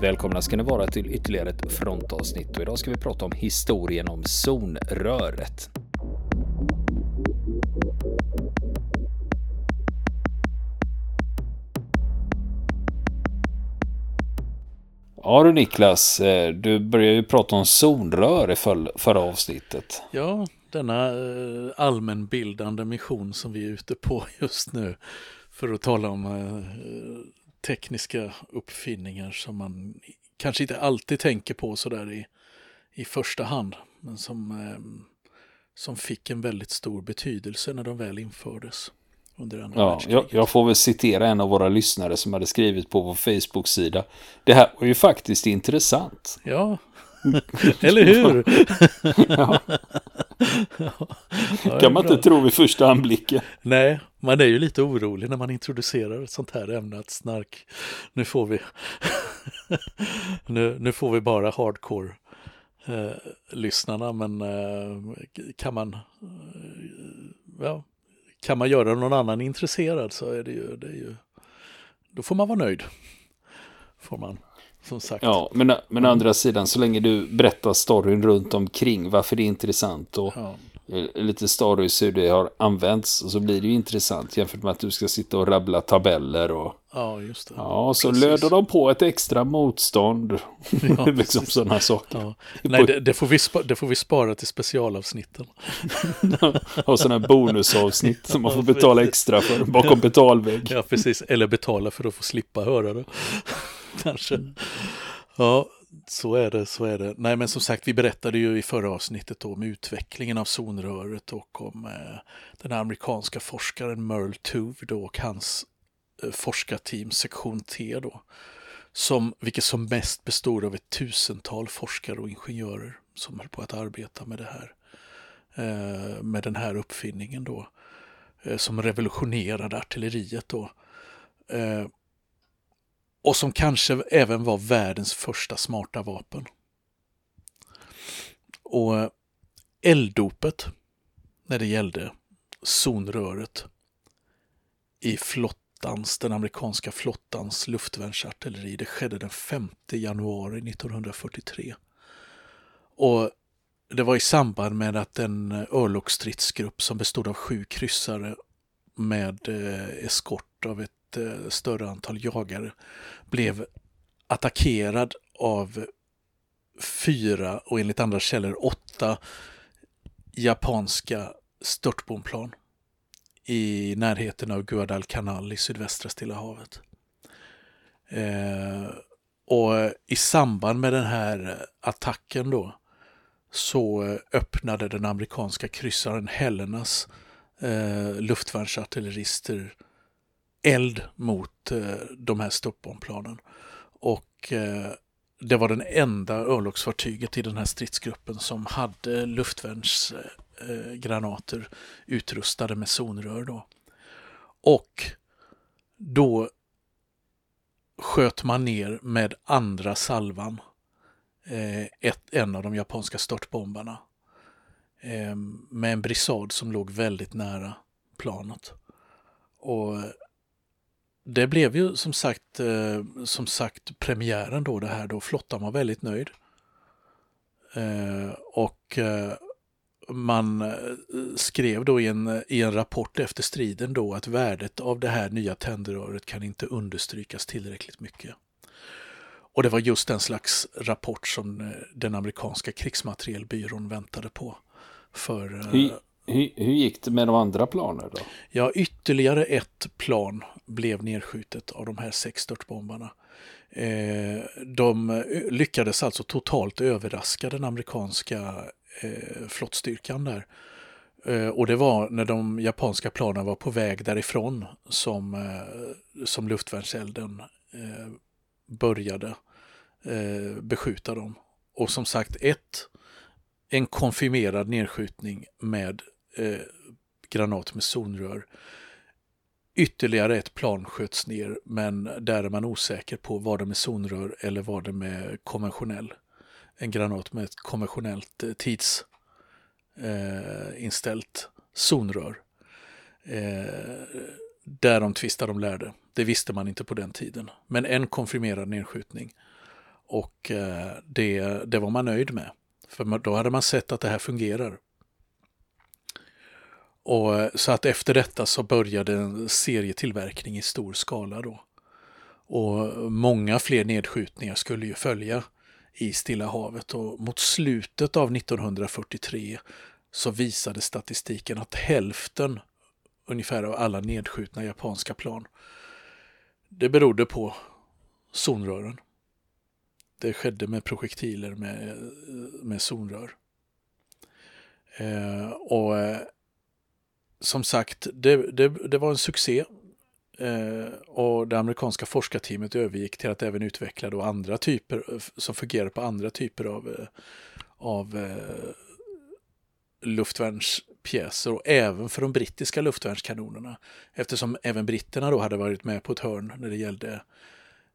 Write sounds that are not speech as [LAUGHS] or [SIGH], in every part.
Välkomna ska ni vara till ytterligare ett frontavsnitt och idag ska vi prata om historien om zonröret. Ja du Niklas, eh, du började ju prata om zonrör i förra avsnittet. Ja, denna eh, allmänbildande mission som vi är ute på [LAUGHS] just nu för att tala om eh, tekniska uppfinningar som man kanske inte alltid tänker på sådär i, i första hand, men som, eh, som fick en väldigt stor betydelse när de väl infördes. Under andra ja, jag, jag, får väl citera en av våra lyssnare som hade skrivit på vår Facebook-sida. Det här var ju faktiskt intressant. Ja, [LAUGHS] eller hur? ja. Ja kan man inte tro vid första anblicken. Nej, man är ju lite orolig när man introducerar ett sånt här ämne att snark, nu får vi, [LAUGHS] nu, nu får vi bara hardcore eh, lyssnarna, men eh, kan man, eh, ja, kan man göra någon annan intresserad så är det ju, det är ju, då får man vara nöjd. Får man som sagt. Ja, men, men å andra sidan, så länge du berättar storyn runt omkring varför det är intressant och ja. lite stories hur det har använts, så blir det ju intressant jämfört med att du ska sitta och rabbla tabeller och Ja, just det. Ja, så precis. löder de på ett extra motstånd. Ja, [LAUGHS] liksom sådana saker. Ja. Nej, det, det, får vi det får vi spara till specialavsnitten. [LAUGHS] och sådana bonusavsnitt som man får betala extra för bakom betalvägg. Ja, precis. Eller betala för att få slippa höra det. [LAUGHS] Kanske. Ja, så är det, så är det. Nej, men som sagt, vi berättade ju i förra avsnittet om utvecklingen av zonröret och om eh, den amerikanska forskaren Merle Tuve då och hans eh, forskarteam, sektion T då, som, vilket som mest bestod av ett tusental forskare och ingenjörer som höll på att arbeta med det här, eh, med den här uppfinningen då, eh, som revolutionerade artilleriet då. Och som kanske även var världens första smarta vapen. Och eh, elddopet när det gällde zonröret i flottans, den amerikanska flottans luftvärnsartilleri, det skedde den 5 januari 1943. Och det var i samband med att en eh, örlogsstridsgrupp som bestod av sju kryssare med eh, eskort av ett ett eh, större antal jagare blev attackerad av fyra och enligt andra källor åtta japanska störtbombplan i närheten av Guadalcanal i sydvästra Stilla havet. Eh, och i samband med den här attacken då så öppnade den amerikanska kryssaren Helenas eh, luftvärnsartillerister eld mot eh, de här störtbombplanen. Och eh, det var den enda örlogsfartyget i den här stridsgruppen som hade luftvärnsgranater eh, utrustade med zonrör. Då. Och då sköt man ner med andra salvan eh, ett, en av de japanska störtbombarna eh, med en brisad som låg väldigt nära planet. Och det blev ju som sagt, eh, som sagt premiären då det här då. Flottan var väldigt nöjd. Eh, och eh, man eh, skrev då i en, i en rapport efter striden då att värdet av det här nya tändröret kan inte understrykas tillräckligt mycket. Och det var just den slags rapport som eh, den amerikanska krigsmaterielbyrån väntade på. För, eh, hur, hur, gick det med de andra planer? då? Ja, ytterligare ett plan blev nedskjutet av de här sex störtbombarna. Eh, de eh, lyckades alltså totalt överraska den amerikanska eh, flottstyrkan där. Eh, och det var när de japanska planen var på väg därifrån som, eh, som luftvärnselden eh, började eh, beskjuta dem. Och som sagt, ett, en konfirmerad nedskjutning med eh, granat med zonrör. Ytterligare ett plan sköts ner, men där är man osäker på var det med zonrör eller var det med konventionell. En granat med ett konventionellt tidsinställt eh, eh zonrör. Eh, där de tvistar de lärde. Det visste man inte på den tiden. Men en konfirmerad nedskjutning och eh, det, det var man nöjd med. För då hade man sett att det här fungerar. Och, eh, så att efter detta så började en serietillverkning i stor skala då. Och många fler nedskjutningar skulle ju följa i Stilla havet och mot slutet av 1943 så visade statistiken att hälften ungefär av alla nedskjutna japanska plan det berodde på zonrören. Det skedde med projektiler med, eh, med zonrör. Eh, och eh, som sagt, det, det, det, var en succé. Eh, och det amerikanska forskarteamet övergick till att även utveckla då andra typer eh, som fungerar på andra typer av, eh, av eh, luftvärnspjäser och även för de brittiska luftvärnskanonerna. Eftersom även britterna då hade varit med på ett hörn när det gällde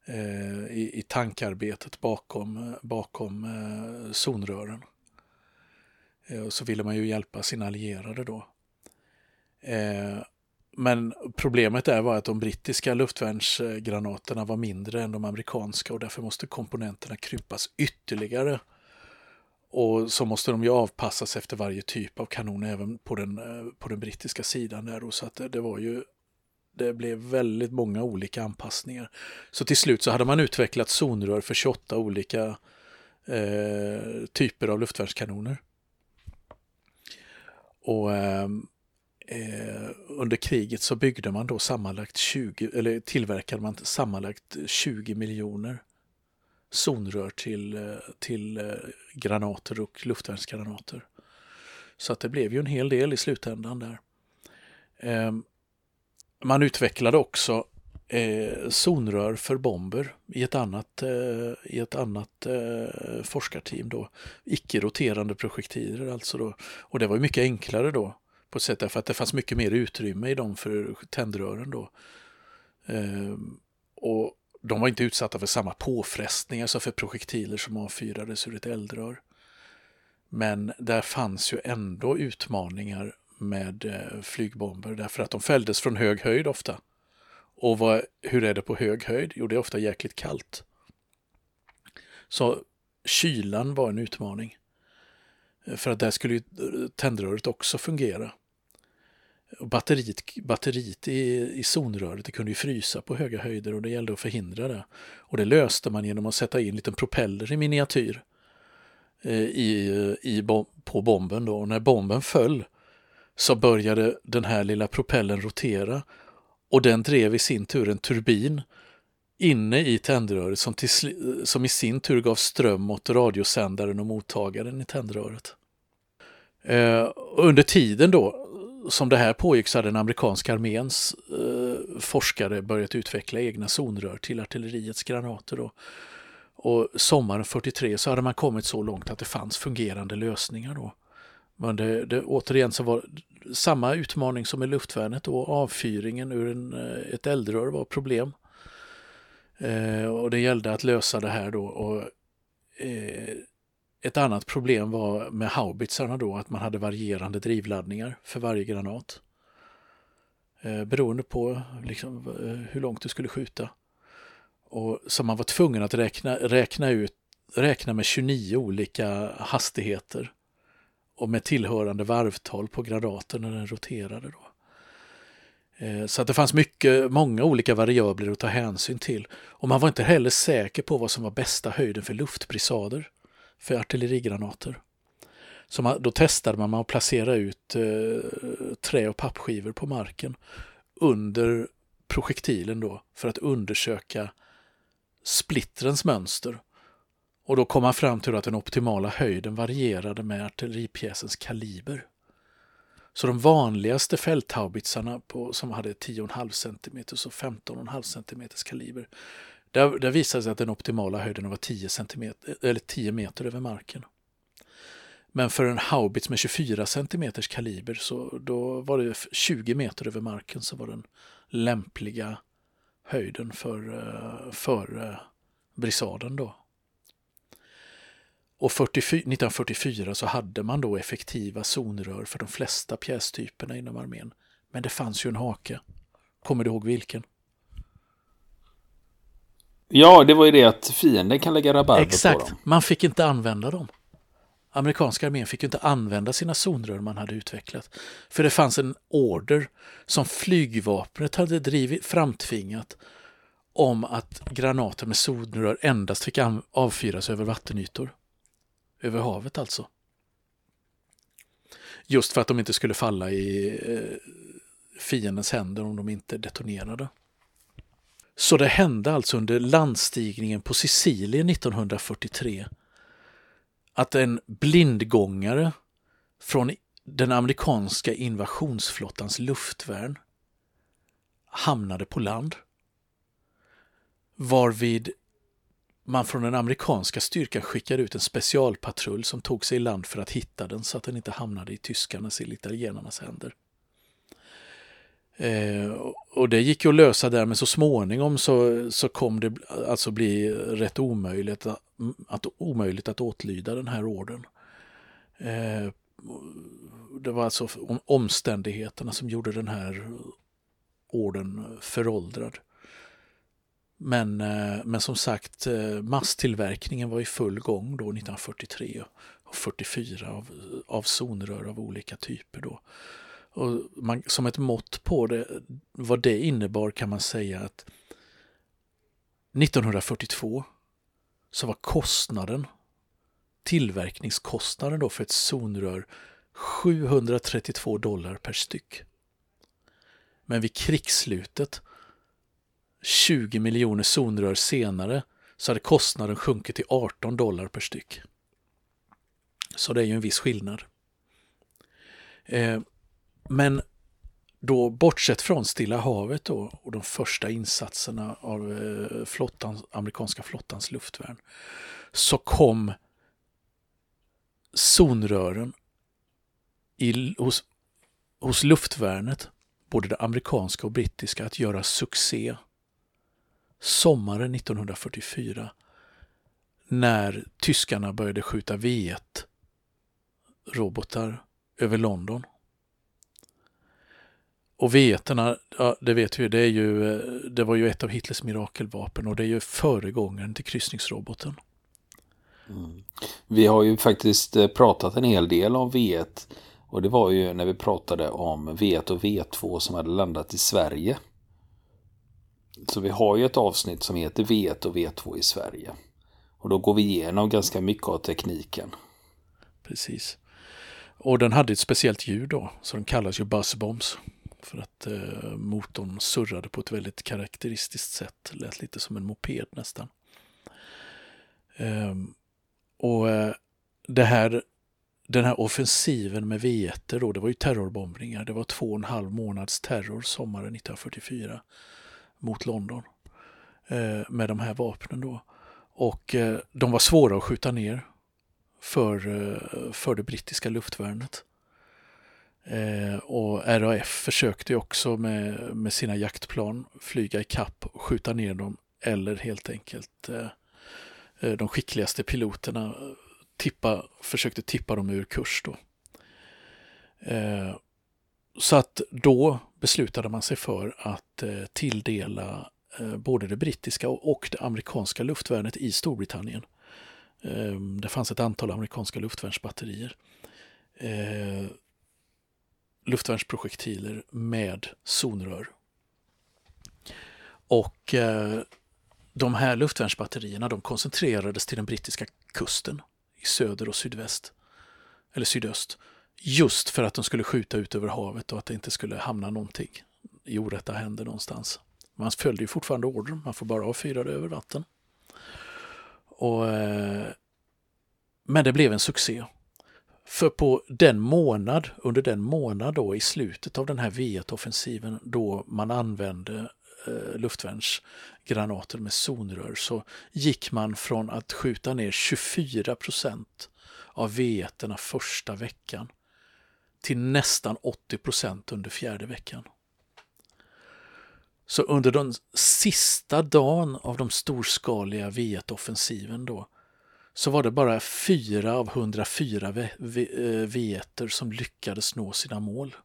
eh, i, i tankarbetet bakom, eh, bakom eh, zonrören. Eh, och så ville man ju hjälpa sina allierade då. Eh, men problemet är var att de brittiska luftvärnsgranaterna var mindre än de amerikanska och därför måste komponenterna krympas ytterligare och så måste de ju avpassas efter varje typ av kanon även på den, eh, på den brittiska sidan där. Så att det, det var ju det blev väldigt många olika anpassningar. Så till slut så hade man utvecklat zonrör för 28 olika eh, typer av luftvärnskanoner. Och eh, eh, under kriget så byggde man då sammanlagt 20, eller tillverkade man sammanlagt 20 miljoner zonrör till, eh, till eh, granater och luftvärnsgranater. Så att det blev ju en hel del i slutändan där. Ehm, man utvecklade också eh, zonrör för bomber i ett annat, eh, i ett annat forskarteam då. Icke-roterande projektiler alltså då. Och det var mycket enklare då på ett sätt därför att det fanns mycket mer utrymme i dem för tändrören då. Ehm, och de var inte utsatta för samma påfrestningar som för projektiler som avfyrades ur ett eldrör. Men där fanns ju ändå utmaningar med eh, flygbomber därför att de fälldes från hög höjd ofta. Och vad, hur är det på hög höjd? Jo, det är ofta jäkligt kallt. Så kylan var en utmaning. Eh, för att där skulle ju eh, tändröret också fungera. Batteriet, batteriet i, i zonröret det kunde ju frysa på höga höjder och det gällde att förhindra det. Och det löste man genom att sätta in en liten propeller i miniatyr eh, i, i, på bomben. Då. Och när bomben föll så började den här lilla propellern rotera och den drev i sin tur en turbin inne i tändröret som, till, som i sin tur gav ström åt radiosändaren och mottagaren i tändröret. Eh, under tiden då som det här pågick så hade den amerikanska arméns eh, forskare börjat utveckla egna zonrör till artilleriets granater. Och, Och sommaren 43 så hade man kommit så långt att det fanns fungerande lösningar. Då. Men det, det, återigen så var samma utmaning som i luftvärnet och avfyringen ur en, eh, ett eldrör var problem. Eh, och det gällde att lösa det här då. Och, eh, ett annat problem var med haubitsarna då att man hade varierande drivladdningar för varje granat. Eh, beroende på liksom, eh, hur långt du skulle skjuta. Och så man var tvungen att räkna, räkna, ut, räkna med 29 olika hastigheter och med tillhörande varvtal på granaten när den roterade. Då. Eh, så att det fanns mycket, många olika variabler att ta hänsyn till. Och man var inte heller säker på vad som var bästa höjden för luftbrisader för artillerigranater. Så man, då testade man att placera ut eh, trä och pappskivor på marken under projektilen då för att undersöka splittrens mönster. Och då kom man fram till att den optimala höjden varierade med artilleripjäsens kaliber. Så de vanligaste fälthaubitsarna på, som hade 10,5 cm och 15,5 cm kaliber, där, där visade sig att den optimala höjden var 10, centimeter, eller 10 meter över marken. Men för en haubits med 24 cm kaliber så då var det 20 meter över marken så var den lämpliga höjden för, eh, för eh, brisaden då. Och 44, 1944 så hade man då effektiva zonrör för de flesta pjästyperna inom armén. Men det fanns ju en hake. Kommer du ihåg vilken? Ja, det var ju det att fienden kan lägga rabarber Exakt, på dem. man fick inte använda dem. Amerikanska armén fick inte använda sina zonrör man hade utvecklat. För det fanns en order som flygvapnet hade drivit, framtvingat om att granater med zonrör endast fick avfyras över vattenytor. Över havet alltså. Just för att de inte skulle falla i eh, fiendens händer om de inte detonerade. Så det hände alltså under landstigningen på Sicilien 1943 att en blindgångare från den amerikanska invasionsflottans luftvärn hamnade på land. Varvid man från den amerikanska styrkan skickade ut en specialpatrull som tog sig i land för att hitta den så att den inte hamnade i tyskarnas eller italienarnas händer. Eh, och det gick ju att lösa där men så småningom så, så kom det alltså bli rätt omöjligt att, att, omöjligt att åtlyda den här orden. Eh, det var alltså omständigheterna som gjorde den här orden föråldrad. Men, eh, men som sagt, eh, masstillverkningen var i full gång då 1943 och 44 av, av zonrör av olika typer. Då. Och man, som ett mått på det, vad det innebar kan man säga att 1942 så var kostnaden, tillverkningskostnaden då för ett zonrör 732 dollar per styck. Men vid krigsslutet 20 miljoner zonrör senare så hade kostnaden sjunkit till 18 dollar per styck. Så det är ju en viss skillnad. Eh, men då bortsett från Stilla havet då, och de första insatserna av eh, flottans, amerikanska flottans luftvärn så kom zonrören i, hos, hos luftvärnet, både det amerikanska och brittiska, att göra succé sommaren 1944 när tyskarna började skjuta V1 robotar över London. Och V1, ja, det vet vi, det, är ju, det var ju ett av Hitlers mirakelvapen och det är ju föregångaren till kryssningsroboten. Mm. Vi har ju faktiskt eh, pratat en hel del om V1 och det var ju när vi pratade om V1 och V2 som hade landat i Sverige. Så vi har ju ett avsnitt som heter V1 och V2 i Sverige. Och då går vi igenom ganska mycket av tekniken. Precis. Och den hade ett speciellt ljud då, så den kallas ju buzzbombs. För att eh, motorn surrade på ett väldigt karaktäristiskt sätt. Lät lite som en moped nästan. Eh, och eh, det här, den här offensiven med V1 då, det var ju terrorbombningar. Det var två och en halv månads terror sommaren 1944 mot London eh, med de här vapnen då. Och eh, de var svåra att skjuta ner för, eh, för det brittiska luftvärnet. Eh, och RAF försökte också med, med sina jaktplan flyga i kapp och skjuta ner dem eller helt enkelt eh, eh de skickligaste piloterna eh, tippa, försökte tippa dem ur kurs. Då. Eh, så att då beslutade man sig för att eh, tilldela eh, både det brittiska och det amerikanska luftvärnet i Storbritannien. Eh, det fanns ett antal amerikanska luftvärnsbatterier. Eh, Luftvärnsprojektiler med zonrör. Och eh, de här luftvärnsbatterierna de koncentrerades till den brittiska kusten i söder och sydväst, eller sydöst. Just för att de skulle skjuta ut över havet och att det inte skulle hamna någonting i orätta händer någonstans. Man följde ju fortfarande order, man får bara avfyra det över vatten. Och, eh, men det blev en succé. För på den månad, under den månad då i slutet av den här V1-offensiven då man använde eh, luftvärnsgranater med zonrör så gick man från att skjuta ner 24 procent av V1 första veckan till nästan 80 procent under fjärde veckan. Så under den sista dagen av de storskaliga V1-offensiven då så var det bara fyra av 104 vieter eh, som lyckades nå sina mål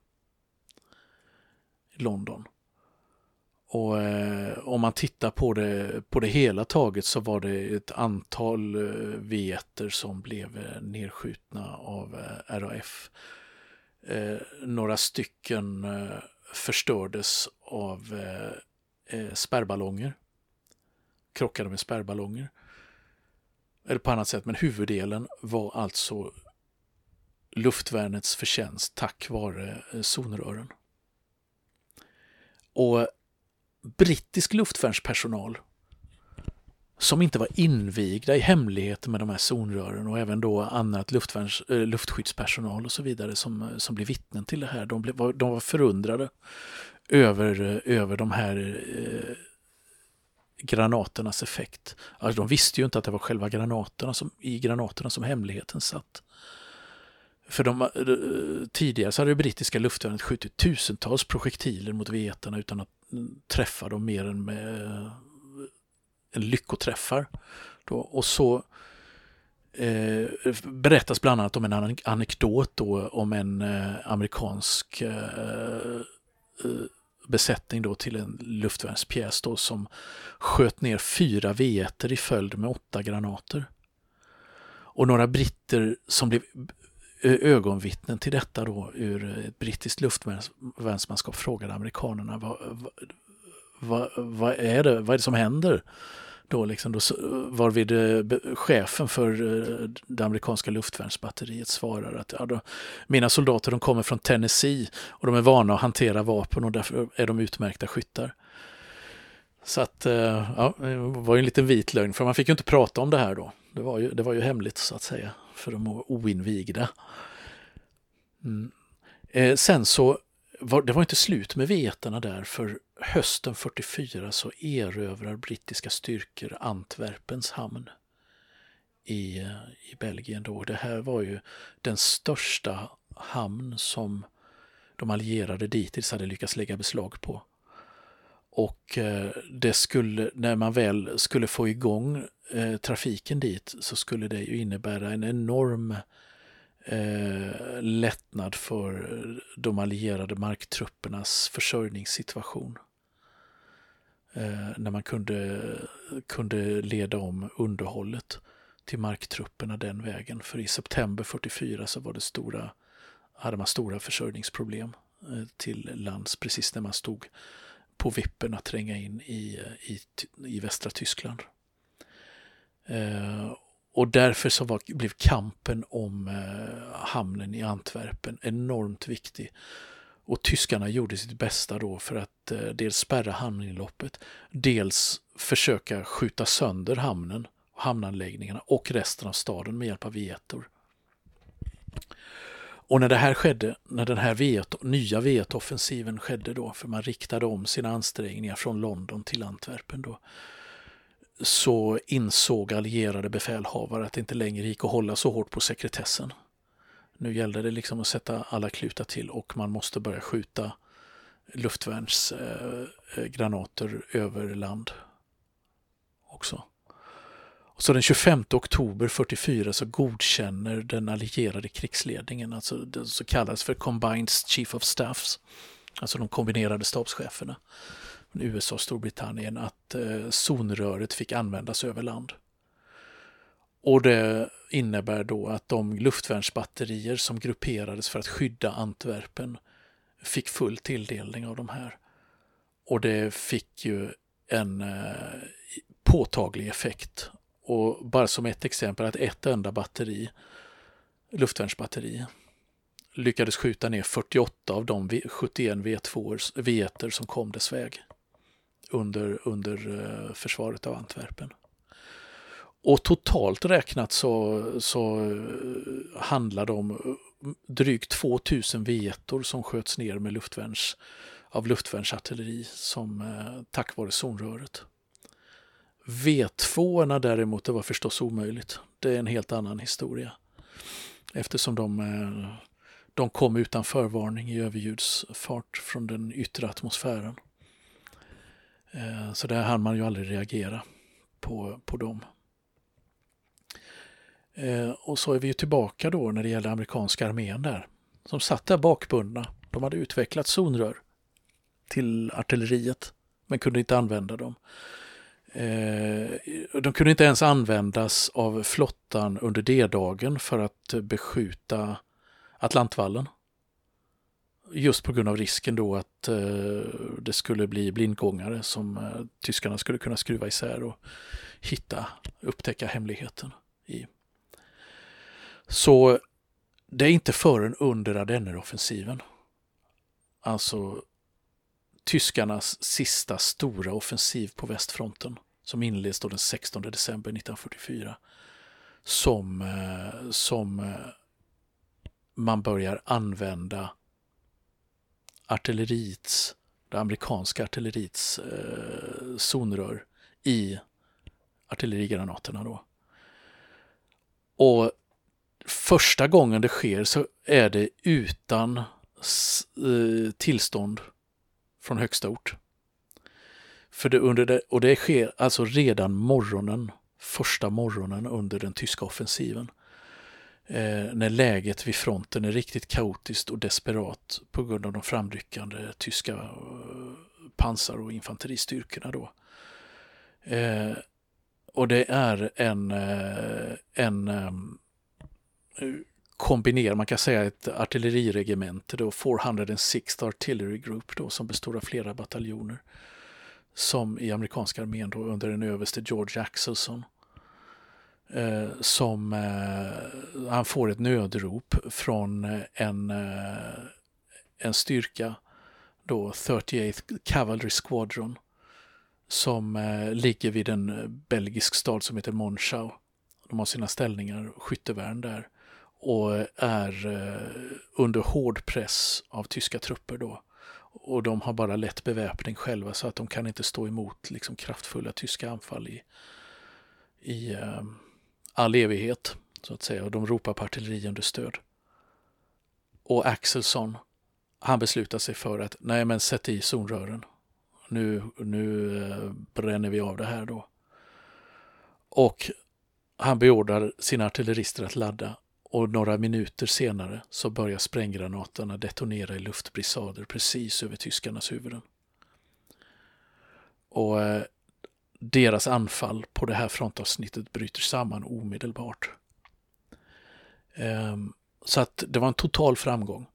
i London. Och eh, om man tittar på det, på det hela taget så var det ett antal eh, veter som blev eh, nedskjutna av eh, RAF. Eh, några stycken eh, förstördes av eh, eh spärrballonger. Krockade med spärrballonger. Eller på annat sätt, men huvuddelen var alltså luftvärnets förtjänst tack vare eh, zonrören. Och brittisk luftvärnspersonal som inte var invigda i hemligheter med de här zonrören och även då annat luftvärns, äh, luftskyddspersonal och så vidare som, eh, som blev vittnen till det här. De, blev, de var förundrade över, över de här eh, granaternas effekt. Alltså, de visste ju inte att det var själva granaterna som, i granaterna som hemligheten satt. För de, eh, tidigare så hade det brittiska luftvärnet skjutit tusentals projektiler mot vetarna utan att mm, träffa dem mer än med eh, en lyckoträffar. Då. Och så eh, berättas bland annat om en anekdot då, om en eh, amerikansk eh, eh, besättning då till en luftvärnspjäs då, som sköt ner fyra v i följd med åtta granater. Och några britter som blev ögonvittnen till detta då ur ett brittiskt luftvärnsmanskap frågade amerikanerna vad, vad, vad, är det, vad är det som händer? Då liksom, då, varvid eh, chefen för eh, det amerikanska luftvärnsbatteriet svarar att ja, då, mina soldater de kommer från Tennessee och de är vana att hantera vapen och därför är de utmärkta skyttar. Så att, eh, ja, det var ju en liten vit lögn för man fick ju inte prata om det här då. Det var ju, det var ju hemligt så att säga för de oinvigda. Mm. Eh, sen så var det var inte slut med vetarna där för hösten 44 så erövrar brittiska styrkor Antwerpens hamn i, i Belgien. Då. Det här var ju den största hamn som de allierade dittills hade lyckats lägga beslag på. Och eh, det skulle, när man väl skulle få igång eh, trafiken dit så skulle det ju innebära en enorm eh, lättnad för de allierade marktruppernas försörjningssituation. Eh, när man kunde, kunde leda om underhållet till marktrupperna den vägen. För i september 44 så var det stora, hade man stora försörjningsproblem eh, till lands precis när man stod på vippen att tränga in i, i, i västra Tyskland. Eh, och därför så var, blev kampen om eh, hamnen i Antwerpen enormt viktig. Och tyskarna gjorde sitt bästa då för att eh, dels spärra hamninloppet, dels försöka skjuta sönder hamnen, hamnanläggningarna och resten av staden med hjälp av vietor. Och när det här skedde, när den här Viet, nya vietoffensiven skedde då, för man riktade om sina ansträngningar från London till Antwerpen då, så insåg allierade befälhavare att det inte längre gick att hålla så hårt på sekretessen. Nu gällde det liksom att sätta alla klutar till och man måste börja skjuta luftvärnsgranater eh, eh, över land också. Så den 25 oktober 44 så godkänner den allierade krigsledningen, alltså det som kallas för Combined Chief of Staffs, alltså de kombinerade stabscheferna, USA och Storbritannien att eh, zonröret fick användas över land. Och det innebär då att de luftvärnsbatterier som grupperades för att skydda Antwerpen fick full tilldelning av de här. Och det fick ju en eh, påtaglig effekt. Och bara som ett exempel att ett enda batteri, luftvärnsbatteri, lyckades skjuta ner 48 av de 71 V2 som kom dess väg under, under eh, försvaret av Antwerpen. Och totalt räknat så, så eh, handlar det om eh, drygt 2000 V1 som sköts ner med luftvärns, av luftvärnsartilleri som eh, tack vare zonröret. V2 däremot, det var förstås omöjligt. Det är en helt annan historia. Eftersom de, eh, de kom utan förvarning i överljudsfart från den yttre atmosfären. Eh, så där hann man ju aldrig reagera på, på dem. Eh, och så är vi ju tillbaka då när det gäller amerikanska armén där. Som satt där bakbundna. De hade utvecklat zonrör till artilleriet men kunde inte använda dem. Eh, de kunde inte ens användas av flottan under D-dagen för att beskjuta Atlantvallen. Just på grund av risken då att eh, det skulle bli blindgångare som eh, tyskarna skulle kunna skruva isär och hitta, upptäcka hemligheten i. Så det är inte förrän under Ardenneroffensiven, alltså tyskarnas sista stora offensiv på västfronten, som inleds då den 16 december 1944, som, eh, som eh, man börjar använda artilleriets, det amerikanska artilleriets eh, zonrör i artillerigranaterna då. Och första gången det sker så är det utan eh, tillstånd från högsta ort. För det under det, och det sker alltså redan morgonen, första morgonen under den tyska offensiven. Eh, när läget vid fronten är riktigt kaotiskt och desperat på grund av de framryckande tyska eh, pansar och infanteristyrkorna då. Eh, och det är en, eh, en eh, kombinerar, man kan säga ett artilleriregemente då, 406 Artillery Group då, som består av flera bataljoner. Som i amerikanska armén då under en överste George Axelson. Eh, som eh, han får ett nödrop från eh, en, eh, en styrka då 38th Cavalry Squadron som eh, ligger vid en eh, belgisk stad som heter Monschau. De har sina ställningar, skyttevärn där och är eh, under hård press av tyska trupper då. Och de har bara lätt beväpning själva så att de kan inte stå emot liksom, kraftfulla tyska anfall i, i eh, all evighet, så att säga. Och de ropar på artilleriunderstöd. Och Axelsson, han beslutar sig för att nej men sätt i zonrören. Nu, nu eh, bränner vi av det här då. Och han beordrar sina artillerister att ladda och några minuter senare så börjar spränggranaterna detonera i luftbrisader precis över tyskarnas huvuden. Och eh, deras anfall på det här frontavsnittet bryter samman omedelbart. Eh, så att det var en total framgång.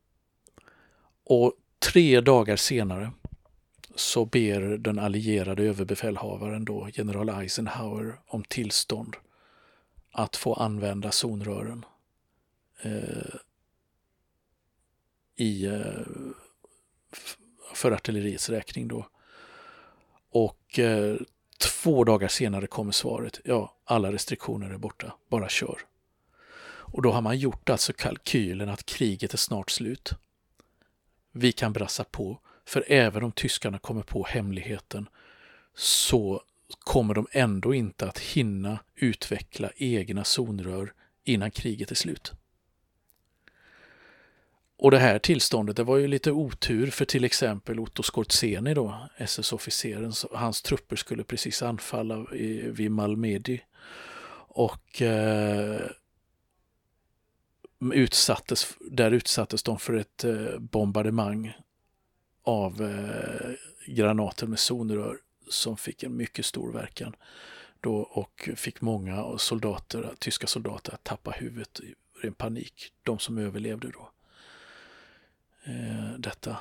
Och tre dagar senare så ber den allierade överbefälhavaren då, general Eisenhower, om tillstånd att få använda zonrören eh, i, eh, för artilleriets räkning då. Och eh, två dagar senare kommer svaret, ja, alla restriktioner är borta, bara kör. Och då har man gjort alltså kalkylen att kriget är snart slut. Vi kan brassa på, för även om tyskarna kommer på hemligheten så kommer de ändå inte att hinna utveckla egna zonrör innan kriget är slut. Och det här tillståndet, det var ju lite otur för till exempel Otto Skorzeny då, SS-officeren, hans trupper skulle precis anfalla vid Malmedy. Och eh, utsattes, där utsattes de för ett eh, bombardemang av eh, granater med zonrör som fick en mycket stor verkan då och fick många soldater, tyska soldater att tappa huvudet i ren panik, de som överlevde då Eh, detta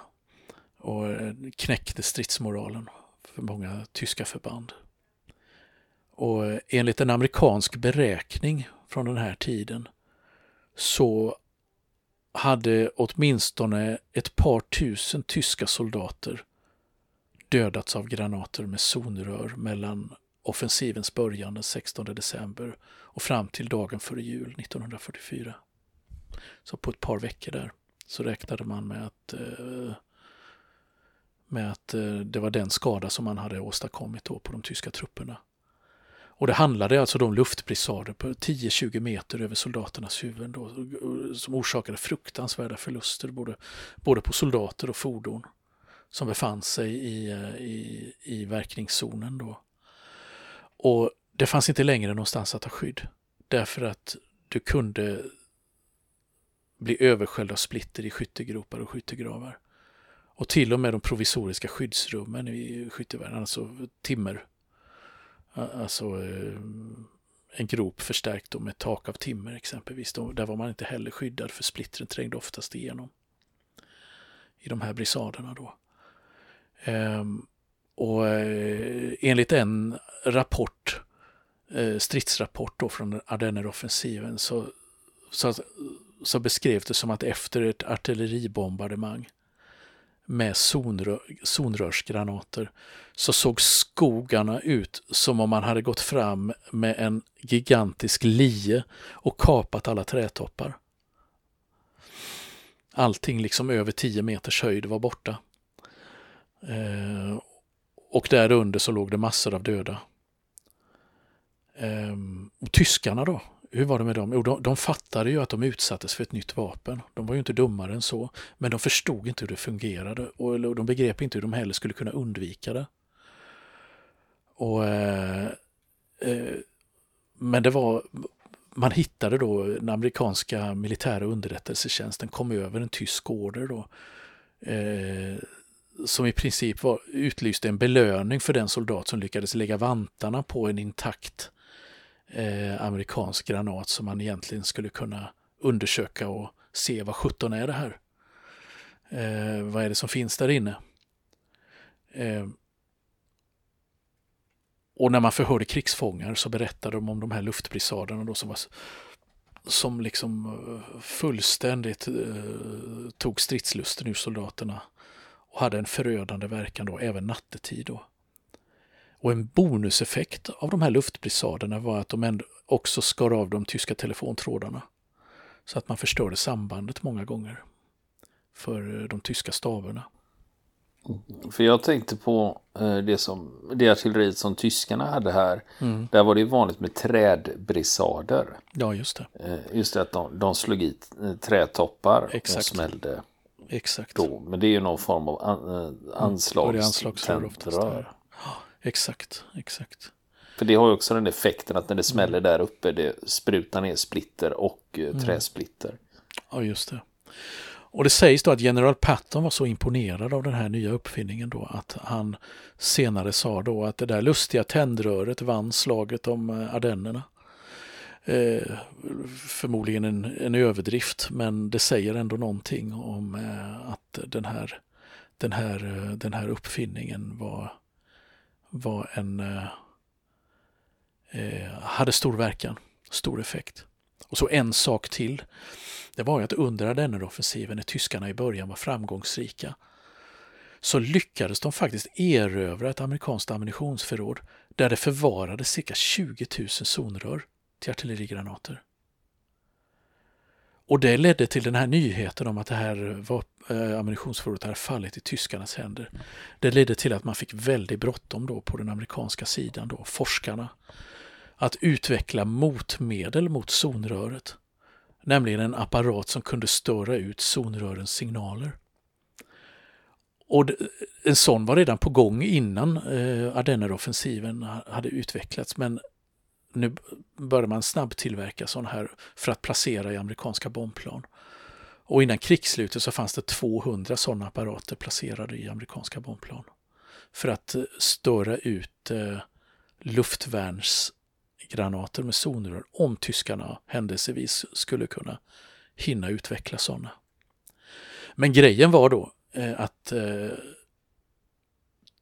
och eh, knäckte stridsmoralen för många tyska förband. Och eh, enligt en amerikansk beräkning från den här tiden så hade åtminstone ett par tusen tyska soldater dödats av granater med zonrör mellan offensivens början den 16 december och fram till dagen före jul 1944. Så på ett par veckor där så räknade man med att, eh, med att eh, det var den skada som man hade åstadkommit då på de tyska trupperna. Och det handlade alltså om luftbrisader på 10-20 meter över soldaternas huvuden då, som orsakade fruktansvärda förluster både, både på soldater och fordon som befann sig i, eh, i, i verkningszonen. Då. Och det fanns inte längre någonstans att ta skydd därför att du kunde bli översköljd av splitter i skyttegropar och skyttegravar. Och till och med de provisoriska skyddsrummen i skyttevärlden, alltså timmer. Alltså eh, en grop förstärkt med tak av timmer exempelvis. Där var man inte heller skyddad för splittren trängde oftast igenom. I de här brisaderna då. Ehm, och eh, enligt en rapport, eh, stridsrapport då från Ardenneroffensiven så, så, så beskrevs det som att efter ett artilleribombardemang med zonrör, zonrörsgranater så såg skogarna ut som om man hade gått fram med en gigantisk lie och kapat alla trädtoppar. Allting liksom över 10 meters höjd var borta. Eh, och där under så låg det massor av döda. Eh, och tyskarna då? Hur var det med dem? Jo, de, de fattade ju att de utsattes för ett nytt vapen. De var ju inte dummare än så. Men de förstod inte hur det fungerade och de begrep inte hur de heller skulle kunna undvika det. Och, eh, eh, men det var, man hittade då den amerikanska militära underrättelsetjänsten kom över en tysk order då. Eh, som i princip var, utlyste en belöning för den soldat som lyckades lägga vantarna på en intakt eh, amerikansk granat som man egentligen skulle kunna undersöka och se vad 17 är det här. Eh, vad är det som finns där inne? Eh, och när man förhörde krigsfångar så berättade de om de här luftbrisaderna då som var som liksom eh, fullständigt eh, tog stridslusten ur soldaterna och hade en förödande verkan då även nattetid. Då. Och en bonuseffekt av de här luftbrisaderna var att de också skar av de tyska telefontrådarna. Så att man förstörde sambandet många gånger för eh, de tyska staberna. För jag tänkte på eh, det, som, det artilleriet som tyskarna hade här. Mm. Där var det vanligt med trädbrisader. Ja, just det. Eh, just det att de, de slog i trädtoppar Exakt. och smällde. Exakt. Då. Men det är ju någon form av an, anslagständrör. Mm. Exakt, exakt. För det har ju också den effekten att när det smäller mm. där uppe det sprutar ner splitter och mm. träsplitter. Ja, just det. Och det sägs då att general Patton var så imponerad av den här nya uppfinningen då att han senare sa då att det där lustiga tändröret vann slaget om eh, Ardennerna. Eh, förmodligen en, en, överdrift men det säger ändå någonting om eh, att den här, den, här, eh, den här uppfinningen var, var en, eh, eh, hade stor verkan, stor effekt. Och så en sak till. Det var ju att under Ardenneroffensiven när tyskarna i början var framgångsrika så lyckades de faktiskt erövra ett amerikanskt ammunitionsförråd där det förvarades cirka 20 000 zonrör till artillerigranater. Och det ledde till den här nyheten om att det här Eh, ammunitionsförrådet hade fallit i tyskarnas händer. Det ledde till att man fick väldigt bråttom då på den amerikanska sidan, då, forskarna, att utveckla motmedel mot zonröret. Nämligen en apparat som kunde störa ut zonrörens signaler. Och en sån var redan på gång innan eh, Ardenneroffensiven hade utvecklats men nu började man snabbtillverka sådana här för att placera i amerikanska bombplan. Och innan krigsslutet så fanns det 200 sådana apparater placerade i amerikanska bombplan. För att eh, störa ut eh, luftvärnsgranater med zonrör om tyskarna händelsevis skulle kunna hinna utveckla sådana. Men grejen var då eh, att eh,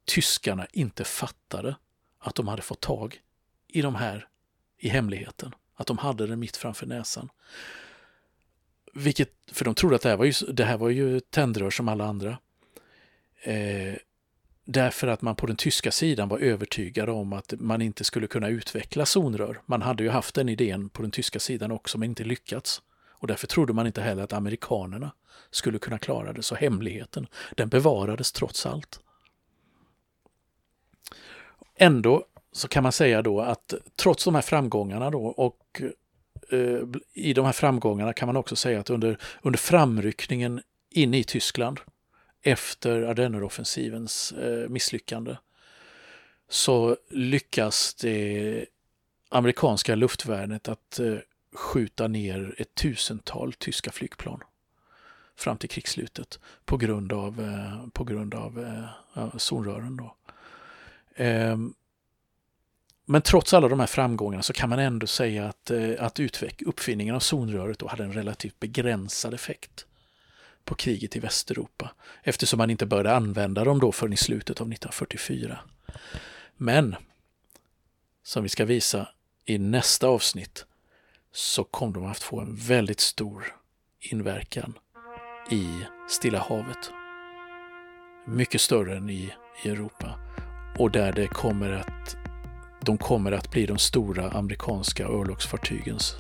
tyskarna inte fattade att de hade fått tag i de här i hemligheten. Att de hade den mitt framför näsan. Vilket, för de trodde att det här var ju, det här var ju tändrör som alla andra. Eh, därför att man på den tyska sidan var övertygad om att man inte skulle kunna utveckla zonrör. Man hade ju haft den idén på den tyska sidan också men inte lyckats. Och därför trodde man inte heller att amerikanerna skulle kunna klara det. Så hemligheten, den bevarades trots allt. Ändå så kan man säga då att trots de här framgångarna då och Eh, i de här framgångarna kan man också säga att under, under framryckningen inne i Tyskland efter Ardenneroffensivens eh, misslyckande så lyckas det amerikanska luftvärnet att eh, skjuta ner ett tusental tyska flygplan. fram till krigsslutet på grund av, på grund av zonrören. Då. Ehm, men trots alla de här framgångarna så kan man ändå säga att, eh, att utveck, uppfinningen av zonröret då hade en relativt begränsad effekt på kriget i Västeuropa eftersom man inte började använda dem då förrän i slutet av 1944. Men som vi ska visa i nästa avsnitt så kom de att få en väldigt stor inverkan i Stilla havet. Mycket större än i, i Europa. Och där det kommer att, de kommer att bli de stora amerikanska örlogsfartygens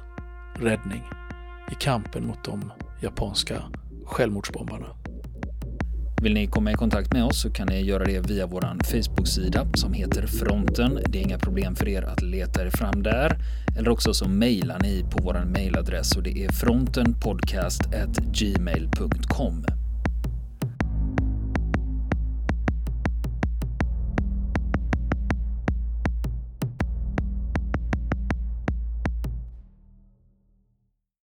räddning i kampen mot de japanska självmordsbombarna. Vill ni komma i kontakt med oss så kan ni göra det via vår Facebook-sida som heter Fronten. Det är inga problem för er att leta er fram där. Eller också så mejlar ni på vår mejladress och det är frontenpodcast.gmail.com.